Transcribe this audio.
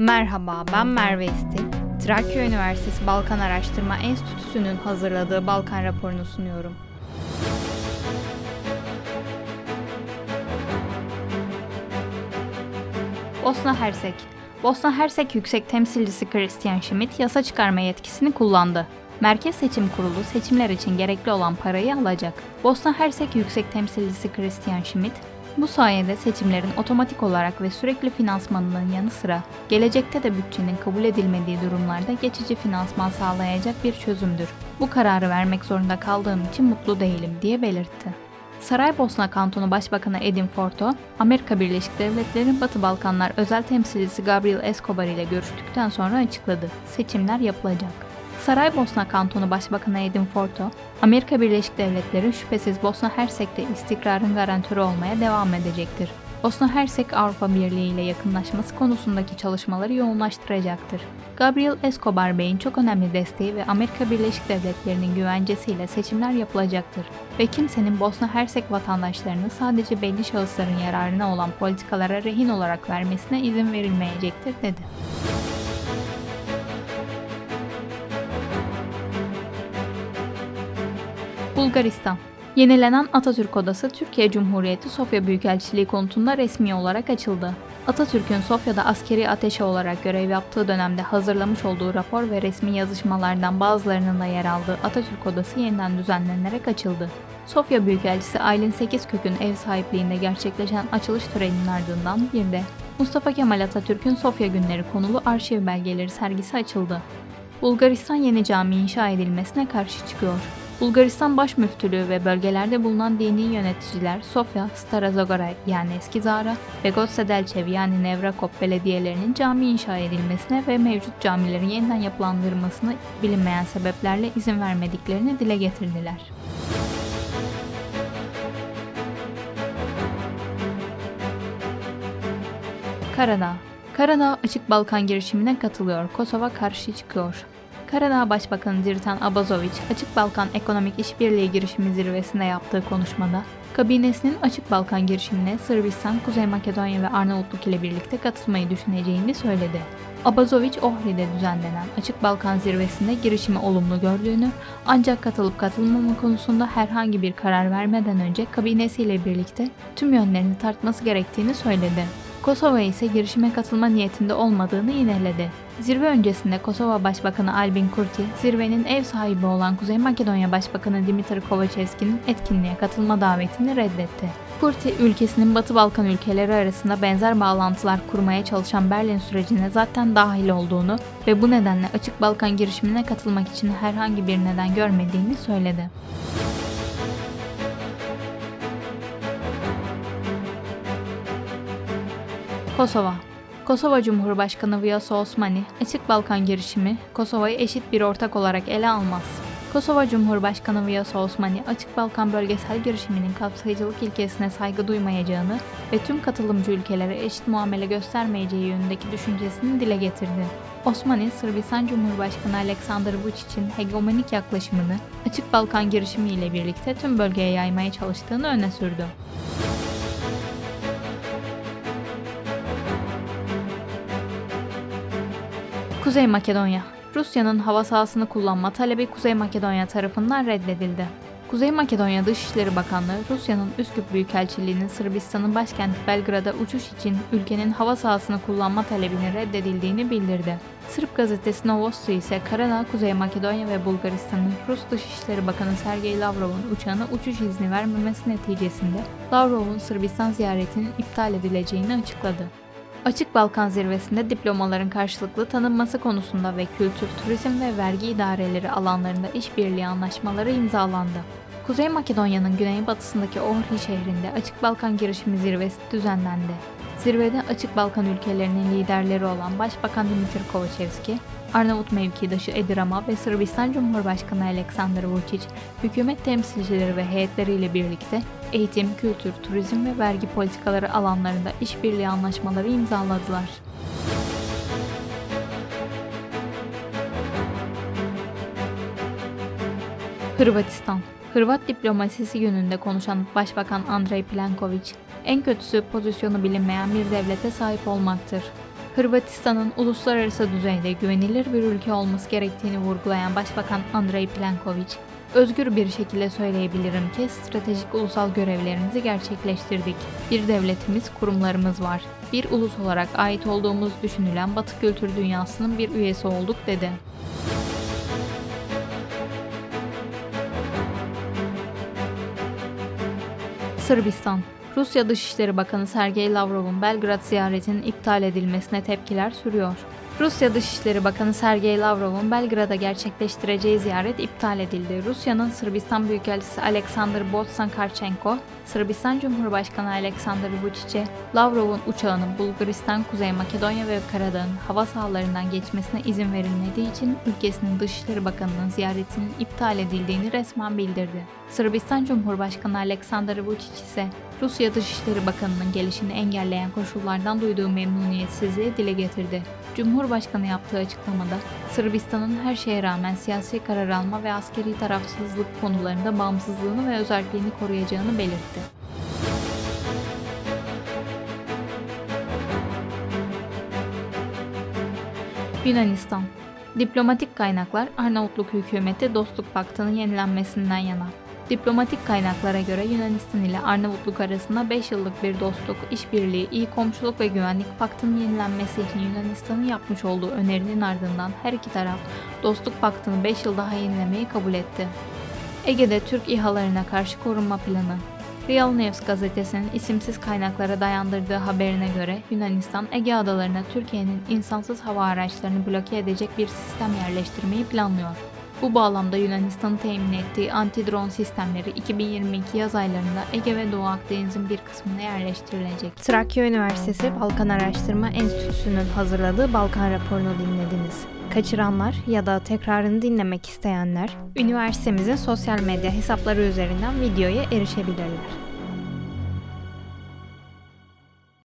Merhaba, ben Merve İstil. Trakya Üniversitesi Balkan Araştırma Enstitüsü'nün hazırladığı Balkan raporunu sunuyorum. Bosna Hersek Bosna Hersek Yüksek Temsilcisi Christian Schmidt yasa çıkarma yetkisini kullandı. Merkez Seçim Kurulu seçimler için gerekli olan parayı alacak. Bosna Hersek Yüksek Temsilcisi Christian Schmidt, bu sayede seçimlerin otomatik olarak ve sürekli finansmanının yanı sıra gelecekte de bütçenin kabul edilmediği durumlarda geçici finansman sağlayacak bir çözümdür. Bu kararı vermek zorunda kaldığım için mutlu değilim diye belirtti. Saraybosna Kantonu Başbakanı Edin Forto, Amerika Birleşik Devletleri'nin Batı Balkanlar özel temsilcisi Gabriel Escobar ile görüştükten sonra açıkladı. Seçimler yapılacak. Saraybosna Kantonu Başbakanı Edin Forto, Amerika Birleşik Devletleri şüphesiz Bosna Hersek'te istikrarın garantörü olmaya devam edecektir. Bosna Hersek Avrupa Birliği ile yakınlaşması konusundaki çalışmaları yoğunlaştıracaktır. Gabriel Escobar Bey'in çok önemli desteği ve Amerika Birleşik Devletleri'nin güvencesiyle seçimler yapılacaktır ve kimsenin Bosna Hersek vatandaşlarını sadece belli şahısların yararına olan politikalara rehin olarak vermesine izin verilmeyecektir dedi. Bulgaristan Yenilenen Atatürk Odası Türkiye Cumhuriyeti Sofya Büyükelçiliği konutunda resmi olarak açıldı. Atatürk'ün Sofya'da askeri ateşe olarak görev yaptığı dönemde hazırlamış olduğu rapor ve resmi yazışmalardan bazılarının da yer aldığı Atatürk Odası yeniden düzenlenerek açıldı. Sofya Büyükelçisi Aylin Sekizkök'ün ev sahipliğinde gerçekleşen açılış töreninin ardından bir de Mustafa Kemal Atatürk'ün Sofya Günleri konulu arşiv belgeleri sergisi açıldı. Bulgaristan yeni cami inşa edilmesine karşı çıkıyor. Bulgaristan Baş Müftülüğü ve bölgelerde bulunan dini yöneticiler Sofya, Stara Zagora yani Eski Zara ve Gotsa Delçev yani Nevrakop belediyelerinin cami inşa edilmesine ve mevcut camilerin yeniden yapılandırmasına bilinmeyen sebeplerle izin vermediklerini dile getirdiler. Karadağ Karadağ Açık Balkan girişimine katılıyor. Kosova karşı çıkıyor. Karadağ Başbakanı Dirtan Abazoviç, Açık Balkan Ekonomik İşbirliği Girişimi zirvesinde yaptığı konuşmada, kabinesinin Açık Balkan girişimine Sırbistan, Kuzey Makedonya ve Arnavutluk ile birlikte katılmayı düşüneceğini söyledi. Abazoviç, Ohri'de düzenlenen Açık Balkan zirvesinde girişimi olumlu gördüğünü, ancak katılıp katılmama konusunda herhangi bir karar vermeden önce kabinesiyle birlikte tüm yönlerini tartması gerektiğini söyledi. Kosova ise girişime katılma niyetinde olmadığını yineledi. Zirve öncesinde Kosova Başbakanı Albin Kurti, zirvenin ev sahibi olan Kuzey Makedonya Başbakanı Dimitri Kovačevski'nin etkinliğe katılma davetini reddetti. Kurti, ülkesinin Batı Balkan ülkeleri arasında benzer bağlantılar kurmaya çalışan Berlin sürecine zaten dahil olduğunu ve bu nedenle Açık Balkan girişimine katılmak için herhangi bir neden görmediğini söyledi. Kosova Kosova Cumhurbaşkanı Vyaso Osmani, Açık Balkan girişimi Kosova'yı eşit bir ortak olarak ele almaz. Kosova Cumhurbaşkanı Vyaso Osmani, Açık Balkan bölgesel girişiminin kapsayıcılık ilkesine saygı duymayacağını ve tüm katılımcı ülkelere eşit muamele göstermeyeceği yönündeki düşüncesini dile getirdi. Osmani, Sırbistan Cumhurbaşkanı Aleksandar Vučić'in hegemonik yaklaşımını Açık Balkan girişimi ile birlikte tüm bölgeye yaymaya çalıştığını öne sürdü. Kuzey Makedonya Rusya'nın hava sahasını kullanma talebi Kuzey Makedonya tarafından reddedildi. Kuzey Makedonya Dışişleri Bakanlığı, Rusya'nın Üsküp Büyükelçiliği'nin Sırbistan'ın başkenti Belgrad'a uçuş için ülkenin hava sahasını kullanma talebini reddedildiğini bildirdi. Sırp gazetesi Novosti ise Karadağ, Kuzey Makedonya ve Bulgaristan'ın Rus Dışişleri Bakanı Sergey Lavrov'un uçağına uçuş izni vermemesi neticesinde Lavrov'un Sırbistan ziyaretinin iptal edileceğini açıkladı. Açık Balkan Zirvesi'nde diplomaların karşılıklı tanınması konusunda ve kültür, turizm ve vergi idareleri alanlarında işbirliği anlaşmaları imzalandı. Kuzey Makedonya'nın güneybatısındaki Ohri şehrinde Açık Balkan Girişimi Zirvesi düzenlendi. Zirvede Açık Balkan ülkelerinin liderleri olan Başbakan Dimitri Kovačevski, Arnavut mevkidaşı Edi Rama ve Sırbistan Cumhurbaşkanı Aleksandar Vučić, hükümet temsilcileri ve heyetleriyle birlikte eğitim, kültür, turizm ve vergi politikaları alanlarında işbirliği anlaşmaları imzaladılar. Hırvatistan Hırvat diplomasisi yönünde konuşan Başbakan Andrej Plenković, en kötüsü pozisyonu bilinmeyen bir devlete sahip olmaktır. Hırvatistan'ın uluslararası düzeyde güvenilir bir ülke olması gerektiğini vurgulayan Başbakan Andrei Plenković, özgür bir şekilde söyleyebilirim ki stratejik ulusal görevlerimizi gerçekleştirdik. Bir devletimiz, kurumlarımız var. Bir ulus olarak ait olduğumuz düşünülen Batı kültür dünyasının bir üyesi olduk dedi. Sırbistan Rusya Dışişleri Bakanı Sergey Lavrov'un Belgrad ziyaretinin iptal edilmesine tepkiler sürüyor. Rusya Dışişleri Bakanı Sergey Lavrov'un Belgrad'a gerçekleştireceği ziyaret iptal edildi. Rusya'nın Sırbistan Büyükelçisi Alexander Botsan-Karchenko, Sırbistan Cumhurbaşkanı Alexander Vučić'e Lavrov'un uçağının Bulgaristan, Kuzey Makedonya ve Karadağ'ın hava sahalarından geçmesine izin verilmediği için ülkesinin Dışişleri Bakanı'nın ziyaretinin iptal edildiğini resmen bildirdi. Sırbistan Cumhurbaşkanı Alexander Vučić ise Rusya Dışişleri Bakanı'nın gelişini engelleyen koşullardan duyduğu memnuniyetsizliği dile getirdi. Cumhurbaşkanı yaptığı açıklamada Sırbistan'ın her şeye rağmen siyasi karar alma ve askeri tarafsızlık konularında bağımsızlığını ve özelliğini koruyacağını belirtti. Yunanistan Diplomatik kaynaklar Arnavutluk hükümeti Dostluk Paktı'nın yenilenmesinden yana. Diplomatik kaynaklara göre Yunanistan ile Arnavutluk arasında 5 yıllık bir dostluk, işbirliği, iyi komşuluk ve güvenlik paktının yenilenmesi için Yunanistan'ın yapmış olduğu önerinin ardından her iki taraf dostluk paktını 5 yıl daha yenilemeyi kabul etti. Ege'de Türk İHA'larına karşı korunma planı Real News gazetesinin isimsiz kaynaklara dayandırdığı haberine göre Yunanistan Ege adalarına Türkiye'nin insansız hava araçlarını bloke edecek bir sistem yerleştirmeyi planlıyor. Bu bağlamda Yunanistan'ın temin ettiği anti-drone sistemleri 2022 yaz aylarında Ege ve Doğu Akdeniz'in bir kısmına yerleştirilecek. Trakya Üniversitesi Balkan Araştırma Enstitüsü'nün hazırladığı Balkan raporunu dinlediniz. Kaçıranlar ya da tekrarını dinlemek isteyenler üniversitemizin sosyal medya hesapları üzerinden videoya erişebilirler.